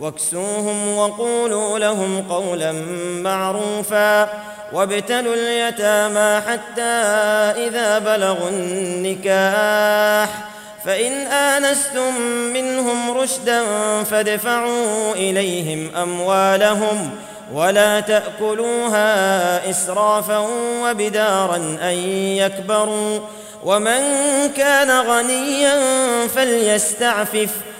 واكسوهم وقولوا لهم قولا معروفا وابتلوا اليتامى حتى إذا بلغوا النكاح فإن آنستم منهم رشدا فادفعوا إليهم أموالهم ولا تأكلوها إسرافا وبدارا أن يكبروا ومن كان غنيا فليستعفف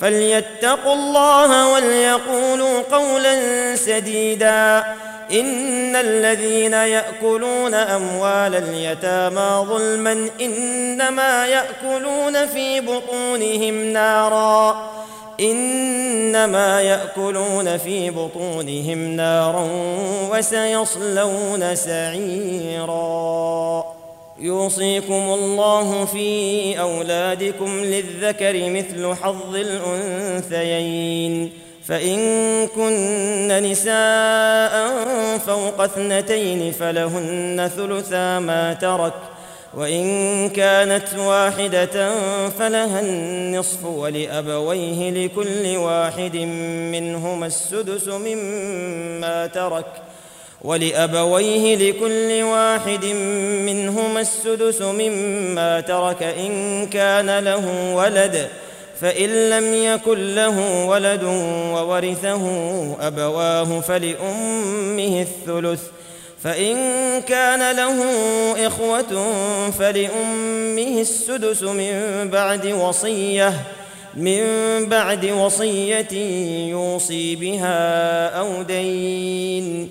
فليتقوا الله وليقولوا قولا سديدا. إن الذين يأكلون أموال اليتامى ظلما إنما يأكلون في بطونهم نارا. إنما يأكلون في بطونهم نارا وسيصلون سعيرا. يوصيكم الله في أولادكم للذكر مثل حظ الأنثيين. فإن كن نساء فوق اثنتين فلهن ثلثا ما ترك وإن كانت واحدة فلها النصف ولأبويه لكل واحد منهما السدس مما ترك. ولأبويه لكل واحد منهما السدس مما ترك إن كان له ولد فإن لم يكن له ولد وورثه أبواه فلأمه الثلث فإن كان له إخوة فلأمه السدس من بعد وصية من بعد وصية يوصي بها أو دين.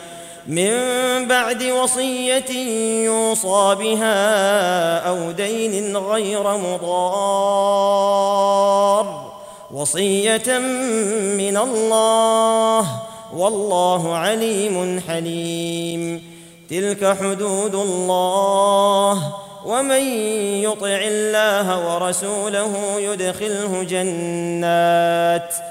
من بعد وصية يوصى بها أو دين غير مضار. وصية من الله. والله عليم حليم. تلك حدود الله. ومن يطع الله ورسوله يدخله جنات.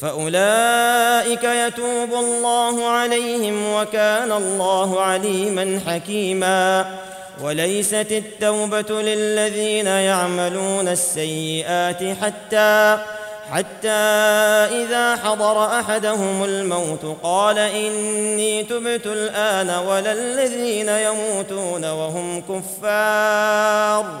فأولئك يتوب الله عليهم وكان الله عليما حكيما. وليست التوبة للذين يعملون السيئات حتى حتى إذا حضر أحدهم الموت قال إني تبت الآن ولا الذين يموتون وهم كفار.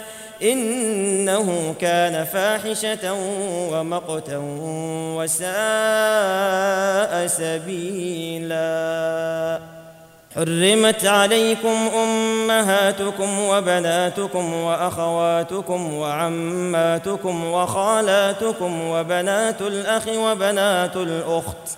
إنه كان فاحشة ومقتا وساء سبيلا. حرمت عليكم أمهاتكم وبناتكم وأخواتكم وعماتكم وخالاتكم وبنات الأخ وبنات الأخت.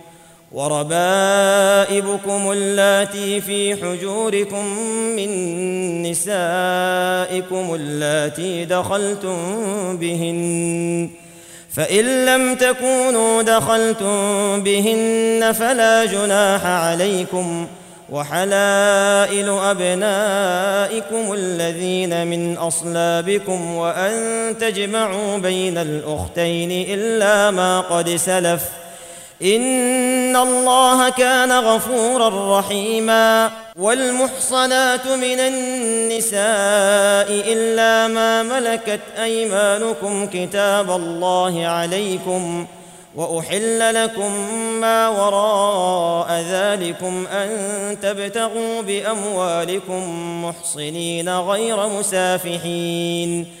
وربائبكم اللاتي في حجوركم من نسائكم اللاتي دخلتم بهن فإن لم تكونوا دخلتم بهن فلا جناح عليكم وحلائل أبنائكم الذين من أصلابكم وأن تجمعوا بين الأختين إلا ما قد سلف. إن الله كان غفورا رحيما والمحصنات من النساء إلا ما ملكت أيمانكم كتاب الله عليكم وأحل لكم ما وراء ذلكم أن تبتغوا بأموالكم محصنين غير مسافحين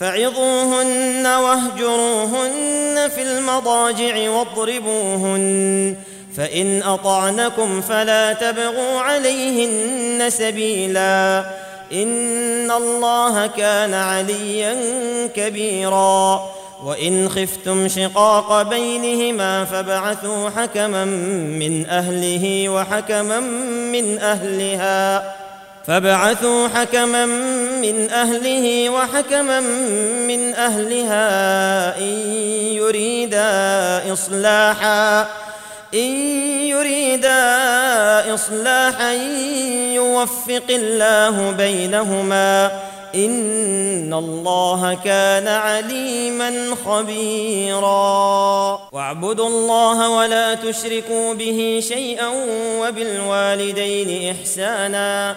فعظوهن واهجروهن في المضاجع واضربوهن. فإن أطعنكم فلا تبغوا عليهن سبيلا. إن الله كان عليا كبيرا. وإن خفتم شقاق بينهما فابعثوا حكما من أهله وحكما من أهلها. فابعثوا حكما من أهله وحكما من أهلها إن يريدا إصلاحا إن يريدا إصلاحا يوفق الله بينهما. إن الله كان عليما خبيرا. واعبدوا الله ولا تشركوا به شيئا وبالوالدين إحسانا.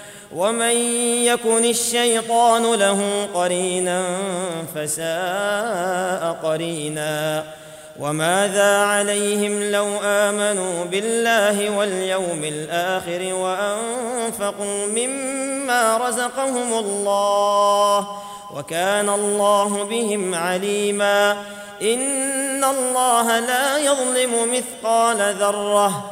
ومن يكن الشيطان له قرينا فساء قرينا. وماذا عليهم لو آمنوا بالله واليوم الآخر وأنفقوا مما رزقهم الله وكان الله بهم عليما. إن الله لا يظلم مثقال ذرة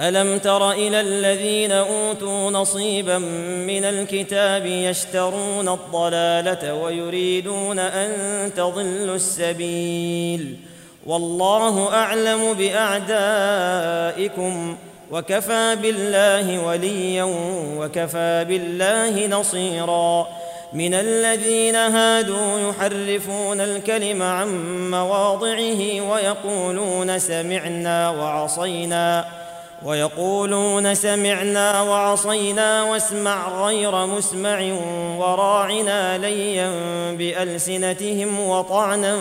ألم تر إلى الذين أوتوا نصيبا من الكتاب يشترون الضلالة ويريدون أن تضلوا السبيل والله أعلم بأعدائكم وكفى بالله وليا وكفى بالله نصيرا من الذين هادوا يحرفون الكلم عن مواضعه ويقولون سمعنا وعصينا ويقولون سمعنا وعصينا واسمع غير مسمع وراعنا ليا بألسنتهم وطعنا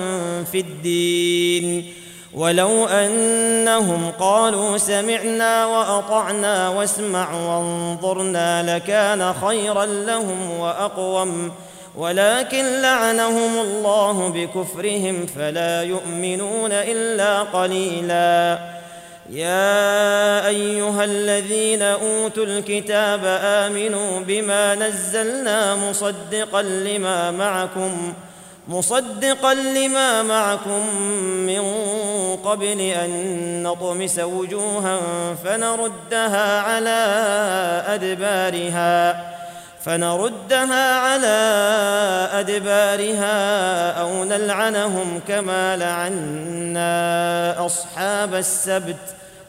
في الدين. ولو أنهم قالوا سمعنا وأطعنا واسمع وانظرنا لكان خيرا لهم وأقوم. ولكن لعنهم الله بكفرهم فلا يؤمنون إلا قليلا. يا أيها الذين أوتوا الكتاب آمنوا بما نزلنا مصدقا لما معكم مصدقا لما معكم من قبل أن نطمس وجوها فنردها على أدبارها فنردها على أدبارها أو نلعنهم كما لعنا أصحاب السبت.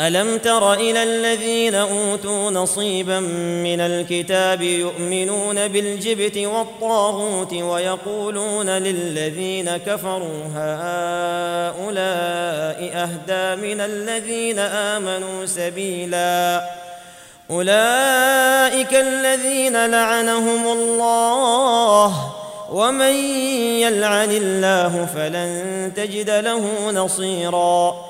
ألم تر إلى الذين أوتوا نصيبا من الكتاب يؤمنون بالجبت والطاغوت ويقولون للذين كفروا هؤلاء أهدى من الذين آمنوا سبيلا أولئك الذين لعنهم الله ومن يلعن الله فلن تجد له نصيرا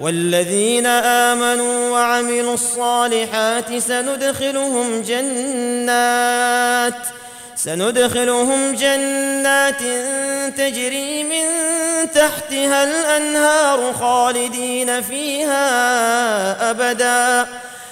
والذين آمنوا وعملوا الصالحات سندخلهم جنات سندخلهم جنات تجري من تحتها الأنهار خالدين فيها أبدا.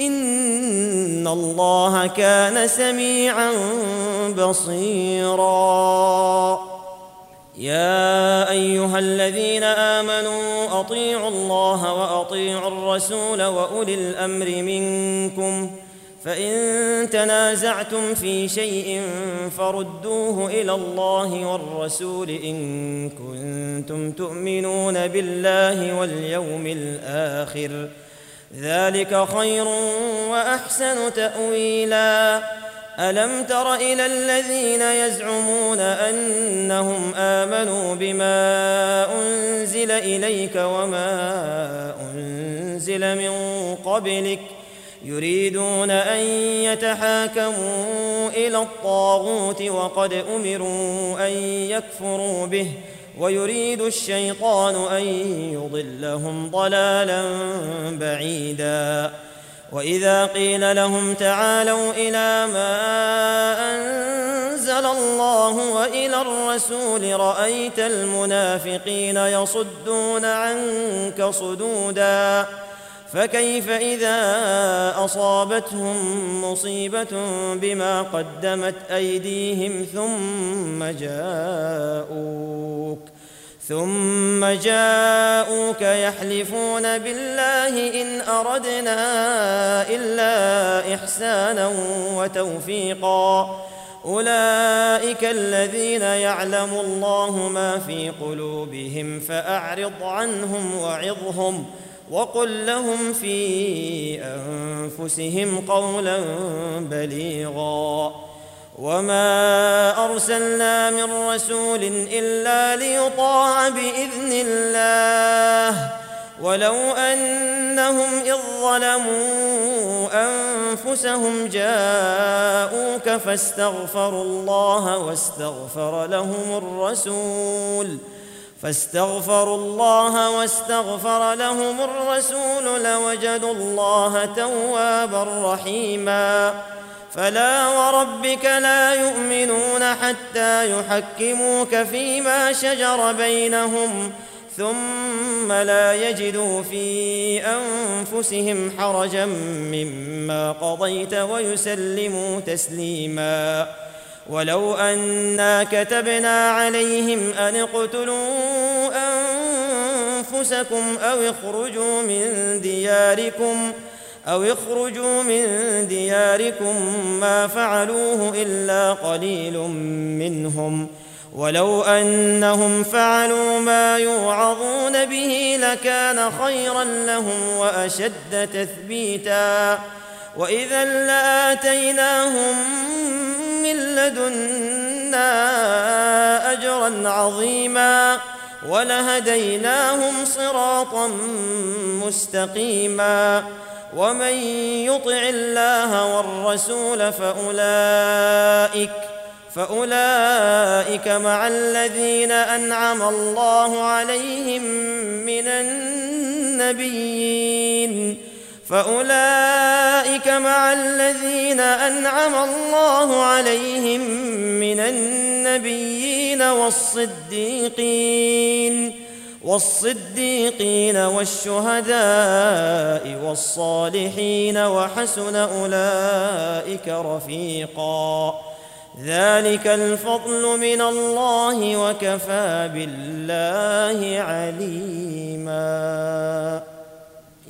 ان الله كان سميعا بصيرا. يا ايها الذين امنوا اطيعوا الله واطيعوا الرسول واولي الامر منكم فان تنازعتم في شيء فردوه إلى الله والرسول ان كنتم تؤمنون بالله واليوم الآخر ذلك خير وأحسن تأويلا. ألم تر إلى الذين يزعمون أنهم آمنوا بما أنزل إليك وما أنزل من قبلك يريدون أن يتحاكموا إلى الطاغوت وقد أمروا أن يكفروا به ويريد الشيطان أن يضلهم ضلالا بعيدا. وإذا قيل لهم تعالوا إلى ما أنزل الله وإلى الرسول رأيت المنافقين يصدون عنك صدودا. فكيف إذا أصابتهم مصيبة بما قدمت أيديهم ثم جاءوك؟ ثم جاءوك يحلفون بالله إن أردنا إلا إحسانا وتوفيقا. أولئك الذين يعلم الله ما في قلوبهم فأعرض عنهم وعظهم. وقل لهم في أنفسهم قولا بليغا وما أرسلنا من رسول إلا ليطاع بإذن الله ولو أنهم إذ ظلموا أنفسهم جاءوك فاستغفروا الله واستغفر لهم الرسول فاستغفروا الله واستغفر لهم الرسول لوجدوا الله توابا رحيما. فلا وربك لا يؤمنون حتى يحكموك فيما شجر بينهم ثم لا يجدوا في أنفسهم حرجا مما قضيت ويسلموا تسليما. ولو أنا كتبنا عليهم أن اقتلوا أنفسكم أو اخرجوا من دياركم أو اخرجوا من دياركم ما فعلوه إلا قليل منهم ولو أنهم فعلوا ما يوعظون به لكان خيرا لهم وأشد تثبيتا وإذا لآتيناهم من لدنا أجرا عظيما ولهديناهم صراطا مستقيما ومن يطع الله والرسول فأولئك فأولئك مع الذين أنعم الله عليهم من النبيين فأولئك مع الذين أنعم الله عليهم من النبيين والصديقين والصديقين والشهداء والصالحين وحسن أولئك رفيقا. ذلك الفضل من الله وكفى بالله عليما.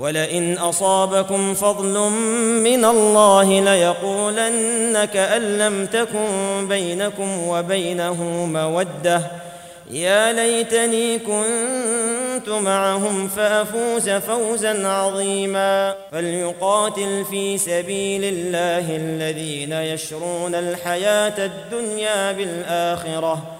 ولئن أصابكم فضل من الله ليقولن كان لم تكن بينكم وبينه مودة. يا ليتني كنت معهم فأفوز فوزا عظيما. فليقاتل في سبيل الله الذين يشرون الحياة الدنيا بالآخرة.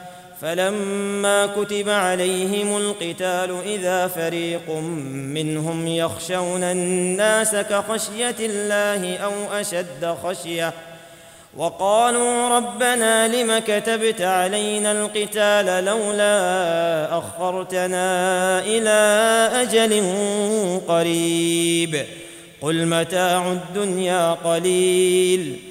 فلما كتب عليهم القتال إذا فريق منهم يخشون الناس كخشية الله أو أشد خشية وقالوا ربنا لم كتبت علينا القتال لولا أخرتنا إلى أجل قريب قل متاع الدنيا قليل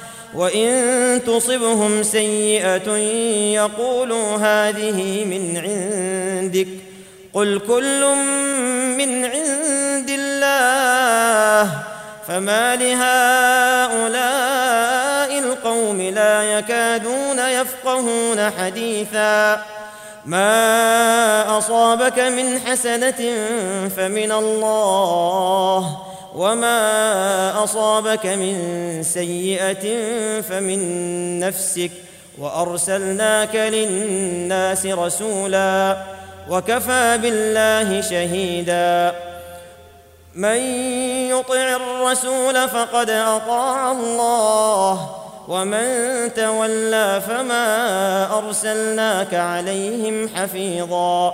وإن تصبهم سيئة يقولوا هذه من عندك قل كل من عند الله فما لهؤلاء القوم لا يكادون يفقهون حديثا ما أصابك من حسنة فمن الله وما اصابك من سيئه فمن نفسك وارسلناك للناس رسولا وكفى بالله شهيدا من يطع الرسول فقد اطاع الله ومن تولى فما ارسلناك عليهم حفيظا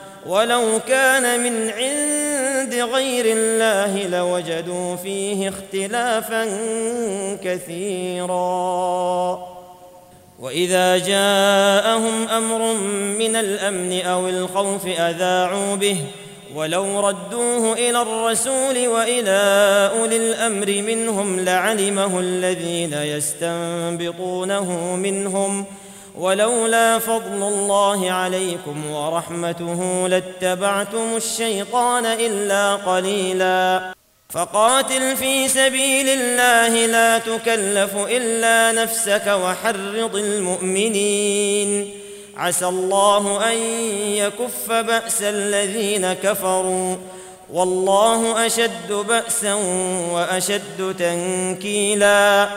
ولو كان من عند غير الله لوجدوا فيه اختلافا كثيرا. وإذا جاءهم أمر من الأمن أو الخوف أذاعوا به. ولو ردوه إلى الرسول وإلى أولي الأمر منهم لعلمه الذين يستنبطونه منهم. ولولا فضل الله عليكم ورحمته لاتبعتم الشيطان إلا قليلا. فقاتل في سبيل الله لا تكلف إلا نفسك وحرض المؤمنين. عسى الله أن يكف بأس الذين كفروا. والله أشد بأسا وأشد تنكيلا.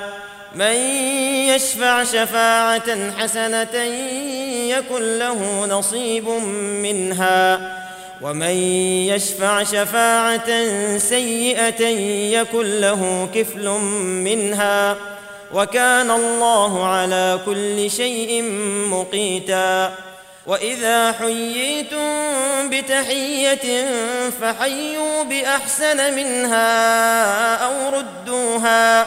من يشفع شفاعة حسنة يكن له نصيب منها. ومن يشفع شفاعة سيئة يكن له كفل منها. وكان الله على كل شيء مقيتا. وإذا حييتم بتحية فحيوا بأحسن منها أو ردوها.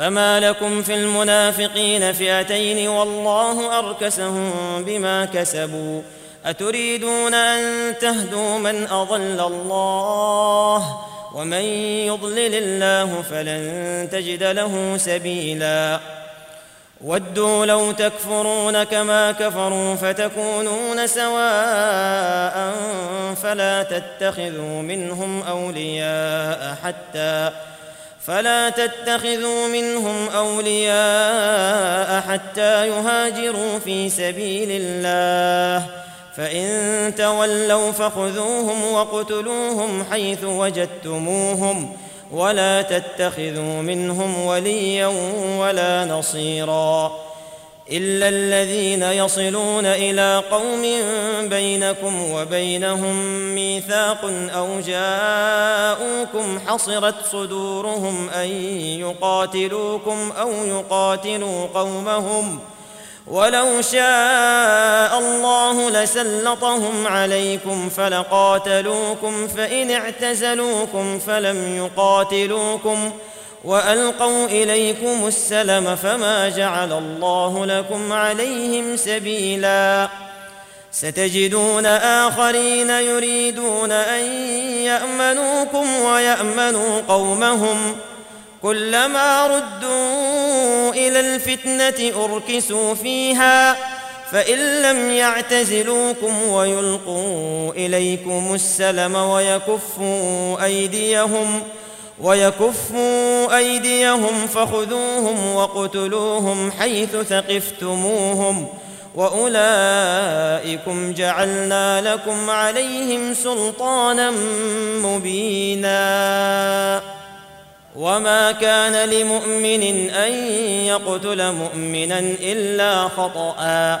فما لكم في المنافقين فئتين والله اركسهم بما كسبوا اتريدون ان تهدوا من اضل الله ومن يضلل الله فلن تجد له سبيلا ودوا لو تكفرون كما كفروا فتكونون سواء فلا تتخذوا منهم اولياء حتى فلا تتخذوا منهم أولياء حتى يهاجروا في سبيل الله. فإن تولوا فخذوهم واقتلوهم حيث وجدتموهم ولا تتخذوا منهم وليا ولا نصيرا. إلا الذين يصلون إلى قوم بينكم وبينهم ميثاق أو جاءوكم حصرت صدورهم أن يقاتلوكم أو يقاتلوا قومهم ولو شاء الله لسلطهم عليكم فلقاتلوكم فإن اعتزلوكم فلم يقاتلوكم وألقوا إليكم السلم فما جعل الله لكم عليهم سبيلا. ستجدون آخرين يريدون أن يأمنوكم ويأمنوا قومهم. كلما ردوا إلى الفتنة أركسوا فيها. فإن لم يعتزلوكم ويلقوا إليكم السلم ويكفوا أيديهم ويكفوا أيديهم فخذوهم وقتلوهم حيث ثقفتموهم وأولئكم جعلنا لكم عليهم سلطانا مبينا وما كان لمؤمن أن يقتل مؤمنا إلا خطأ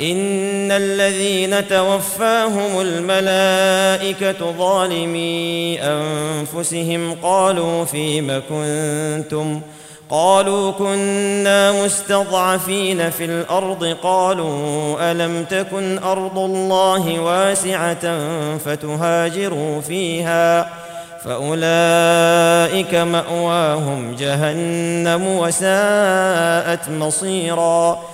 إن الذين توفاهم الملائكة ظالمي أنفسهم قالوا فيم كنتم؟ قالوا كنا مستضعفين في الأرض. قالوا ألم تكن أرض الله واسعة فتهاجروا فيها؟ فأولئك مأواهم جهنم وساءت مصيرا.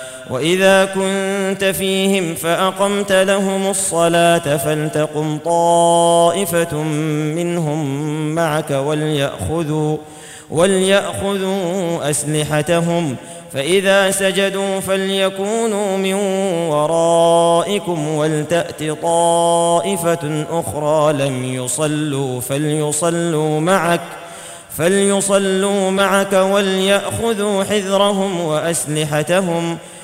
وإذا كنت فيهم فأقمت لهم الصلاة فلتقم طائفة منهم معك ولياخذوا وليأخذوا أسلحتهم. فإذا سجدوا فليكونوا من ورائكم ولتأت طائفة أخرى لم يصلوا فليصلوا معك فليصلوا معك وليأخذوا حذرهم وأسلحتهم.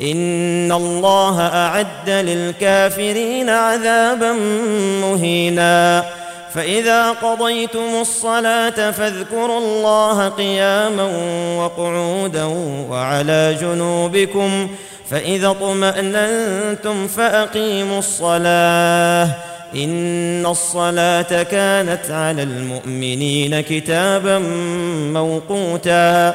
ان الله اعد للكافرين عذابا مهينا. فاذا قضيتم الصلاه فاذكروا الله قياما وقعودا وعلى جنوبكم. فاذا اطماننتم فاقيموا الصلاه. ان الصلاه كانت على المؤمنين كتابا موقوتا.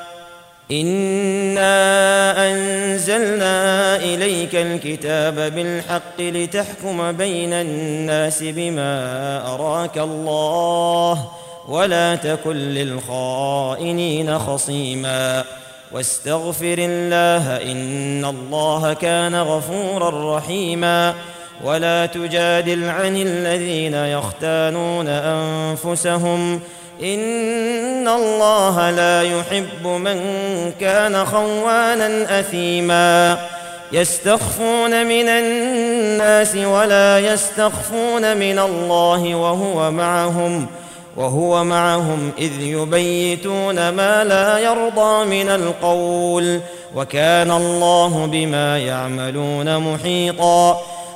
انا انزلنا اليك الكتاب بالحق لتحكم بين الناس بما اراك الله ولا تكن للخائنين خصيما واستغفر الله ان الله كان غفورا رحيما ولا تجادل عن الذين يختانون انفسهم إن الله لا يحب من كان خوانا أثيما. يستخفون من الناس ولا يستخفون من الله وهو معهم وهو معهم إذ يبيتون ما لا يرضى من القول. وكان الله بما يعملون محيطا.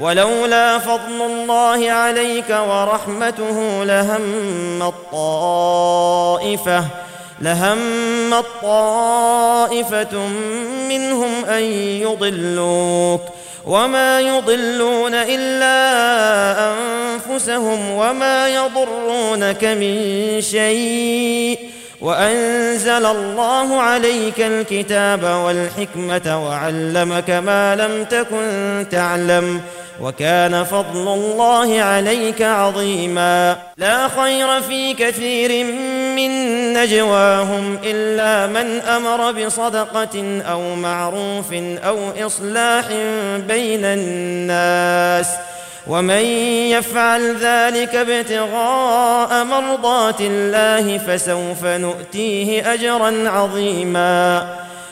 ولولا فضل الله عليك ورحمته لهم الطائفة لهم الطائفة منهم أن يضلوك. وما يضلون إلا أنفسهم وما يضرونك من شيء. وأنزل الله عليك الكتاب والحكمة وعلمك ما لم تكن تعلم. وكان فضل الله عليك عظيما. لا خير في كثير من نجواهم إلا من أمر بصدقة أو معروف أو إصلاح بين الناس. ومن يفعل ذلك ابتغاء مرضات الله فسوف نؤتيه أجرا عظيما.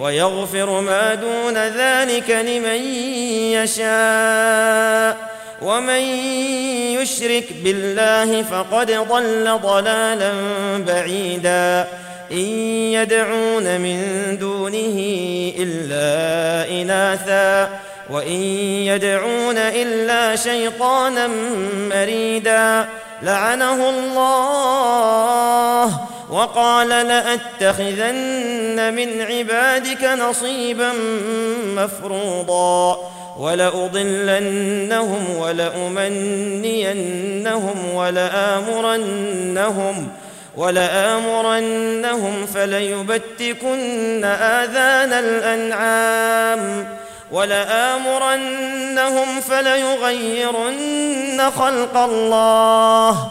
ويغفر ما دون ذلك لمن يشاء. ومن يشرك بالله فقد ضل ضلالا بعيدا. إن يدعون من دونه إلا إناثا. وإن يدعون إلا شيطانا مريدا. لعنه الله وقال لأتخذن من عبادك نصيبا مفروضا ولأضلنهم ولأمنينهم ولآمرنهم ولآمرنهم فليبتكن آذان الأنعام ولآمرنهم فليغيرن خلق الله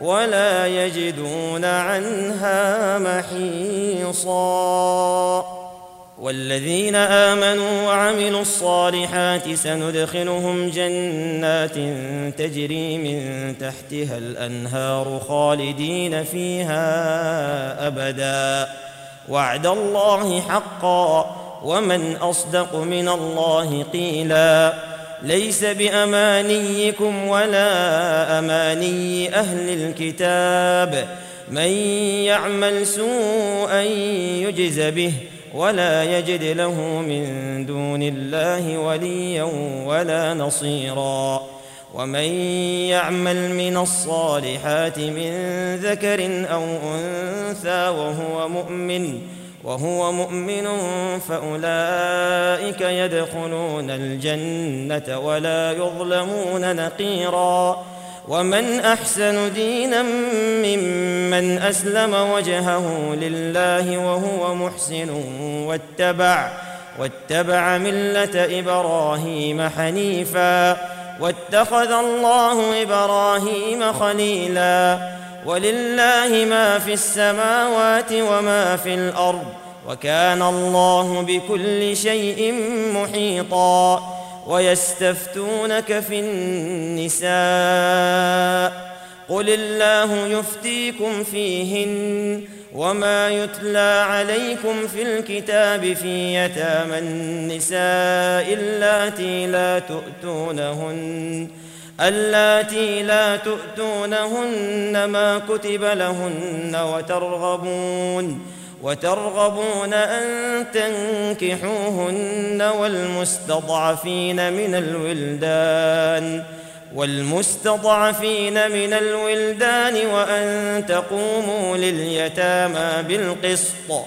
ولا يجدون عنها محيصا. والذين آمنوا وعملوا الصالحات سندخلهم جنات تجري من تحتها الأنهار خالدين فيها أبدا. وعد الله حقا. ومن أصدق من الله قيلا. ليس بأمانيكم ولا أماني أهل الكتاب. من يعمل سوءا يجز به ولا يجد له من دون الله وليا ولا نصيرا. ومن يعمل من الصالحات من ذكر أو أنثى وهو مؤمن وهو مؤمن فأولئك يدخلون الجنة ولا يظلمون نقيرا. ومن أحسن دينا ممن أسلم وجهه لله وهو محسن واتبع واتبع ملة إبراهيم حنيفا واتخذ الله إبراهيم خليلا. ولله ما في السماوات وما في الأرض وكان الله بكل شيء محيطا ويستفتونك في النساء قل الله يفتيكم فيهن وما يتلى عليكم في الكتاب في يتامى النساء اللاتي لا تؤتونهن اللاتي لا تؤتونهن ما كتب لهن وترغبون وترغبون أن تنكحوهن والمستضعفين من الولدان والمستضعفين من الولدان وأن تقوموا لليتامى بالقسط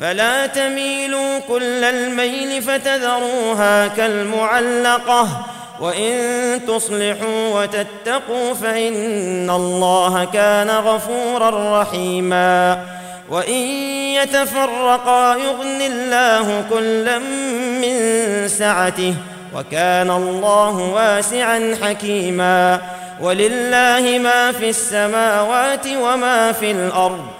فلا تميلوا كل الميل فتذروها كالمعلقة. وإن تصلحوا وتتقوا فإن الله كان غفورا رحيما. وإن يتفرقا يغن الله كلا من سعته وكان الله واسعا حكيما. ولله ما في السماوات وما في الأرض.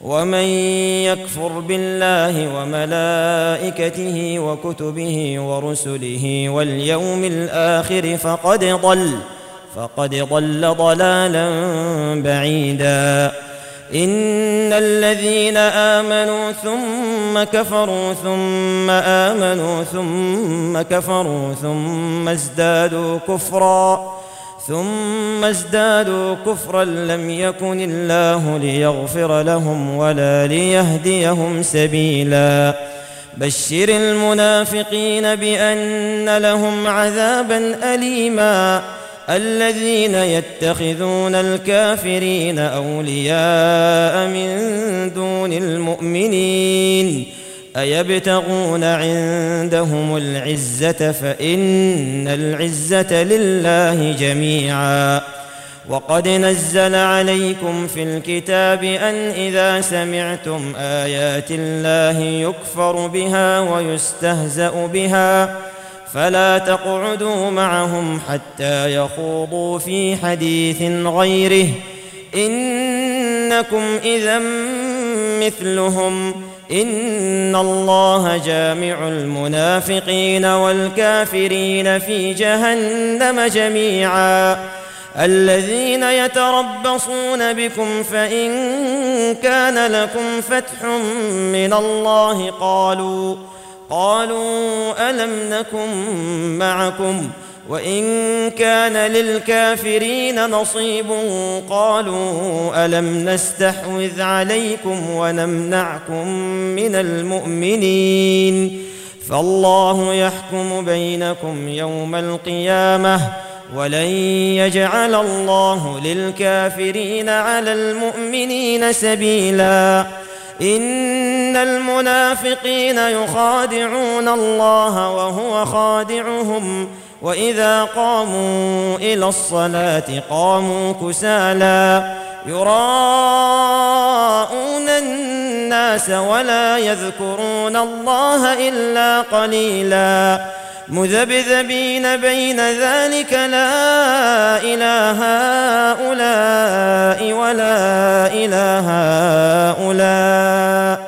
ومن يكفر بالله وملائكته وكتبه ورسله واليوم الآخر فقد ضل فقد ضل ضلالا بعيدا. إن الذين آمنوا ثم كفروا ثم آمنوا ثم كفروا ثم ازدادوا كفرا. ثم ازدادوا كفرا لم يكن الله ليغفر لهم ولا ليهديهم سبيلا. بشر المنافقين بأن لهم عذابا اليما. الذين يتخذون الكافرين أولياء من دون المؤمنين. أيبتغون عندهم العزة فإن العزة لله جميعا. وقد نزل عليكم في الكتاب أن إذا سمعتم آيات الله يكفر بها ويستهزأ بها فلا تقعدوا معهم حتى يخوضوا في حديث غيره. إنكم اذا مثلهم. إن الله جامع المنافقين والكافرين في جهنم جميعا. الذين يتربصون بكم فإن كان لكم فتح من الله قالوا قالوا ألم نكن معكم؟ وإن كان للكافرين نصيب قالوا ألم نستحوذ عليكم ونمنعكم من المؤمنين فالله يحكم بينكم يوم القيامة ولن يجعل الله للكافرين على المؤمنين سبيلا إن المنافقين يخادعون الله وهو خادعهم وإذا قاموا إلى الصلاة قاموا كسالى يراءون الناس ولا يذكرون الله إلا قليلا. مذبذبين بين ذلك لا إله هؤلاء ولا إله هؤلاء.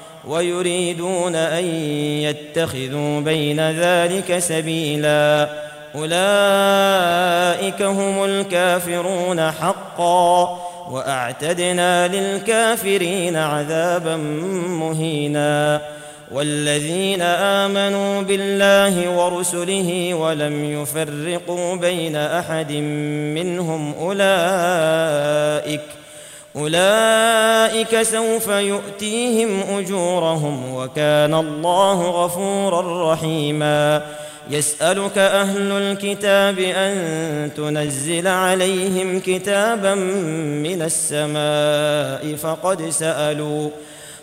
ويريدون أن يتخذوا بين ذلك سبيلا. أولئك هم الكافرون حقا. وأعتدنا للكافرين عذابا مهينا. والذين آمنوا بالله ورسله ولم يفرقوا بين أحد منهم أولئك أولئك سوف يؤتيهم أجورهم وكان الله غفورا رحيما. يسألك أهل الكتاب أن تنزل عليهم كتابا من السماء فقد سألوا.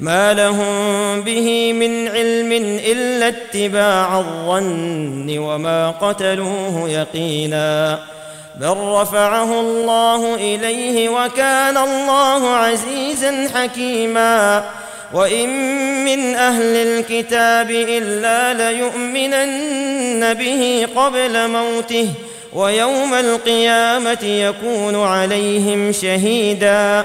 ما لهم به من علم إلا اتباع الظن وما قتلوه يقينا بل رفعه الله إليه وكان الله عزيزا حكيما وإن من أهل الكتاب إلا ليؤمنن به قبل موته ويوم القيامة يكون عليهم شهيدا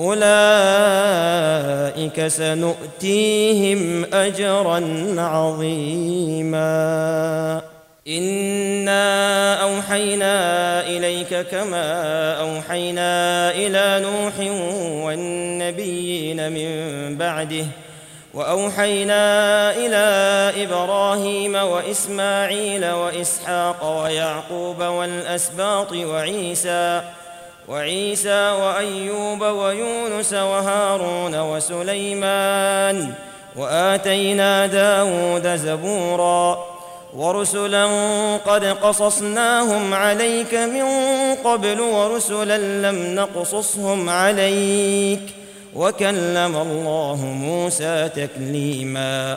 أولئك سنؤتيهم أجرا عظيما. إنا أوحينا إليك كما أوحينا إلى نوح والنبيين من بعده وأوحينا إلى إبراهيم وإسماعيل وإسحاق ويعقوب والأسباط وعيسى وعيسى وأيوب ويونس وهارون وسليمان وآتينا داود زبورا ورسلا قد قصصناهم عليك من قبل ورسلا لم نقصصهم عليك وكلم الله موسى تكليما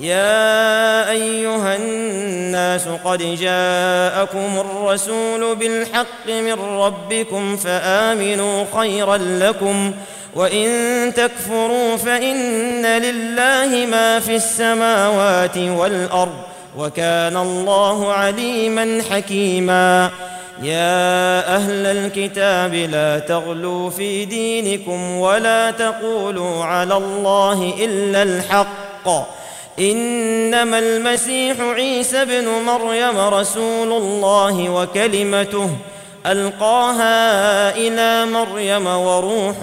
يا أيها الناس قد جاءكم الرسول بالحق من ربكم فآمنوا خيرا لكم وإن تكفروا فإن لله ما في السماوات والأرض وكان الله عليما حكيما يا أهل الكتاب لا تغلوا في دينكم ولا تقولوا على الله إلا الحق إنما المسيح عيسى ابن مريم رسول الله وكلمته ألقاها إلى مريم وروح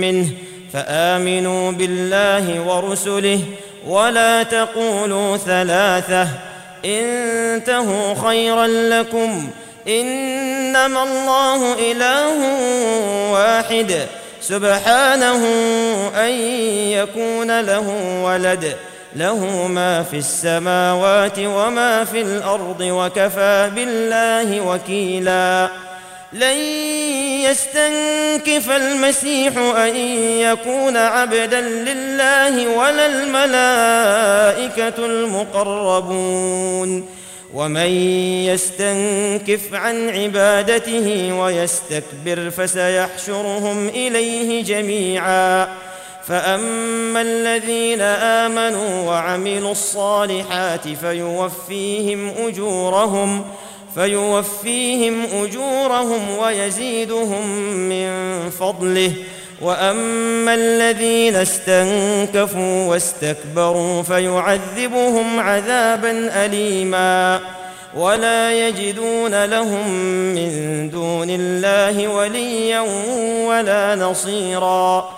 منه فآمنوا بالله ورسله ولا تقولوا ثلاثة انتهوا خيرا لكم إنما الله إله واحد سبحانه أن يكون له ولد له ما في السماوات وما في الأرض وكفى بالله وكيلا. لن يستنكف المسيح أن يكون عبدا لله ولا الملائكة المقربون. ومن يستنكف عن عبادته ويستكبر فسيحشرهم إليه جميعا. فاما الذين امنوا وعملوا الصالحات فيوفيهم اجورهم فيوفيهم اجورهم ويزيدهم من فضله واما الذين استنكفوا واستكبروا فيعذبهم عذابا اليما ولا يجدون لهم من دون الله وليا ولا نصيرا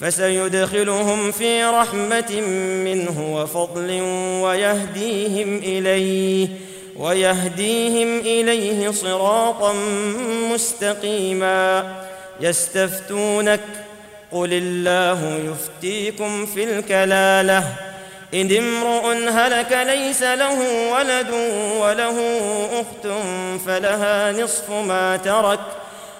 فسيدخلهم في رحمة منه وفضل ويهديهم إليه ويهديهم إليه صراطا مستقيما. يستفتونك قل الله يفتيكم في الكلالة. إن امرؤ هلك ليس له ولد وله أخت فلها نصف ما ترك.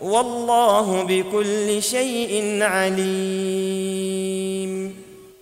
والله بكل شيء عليم.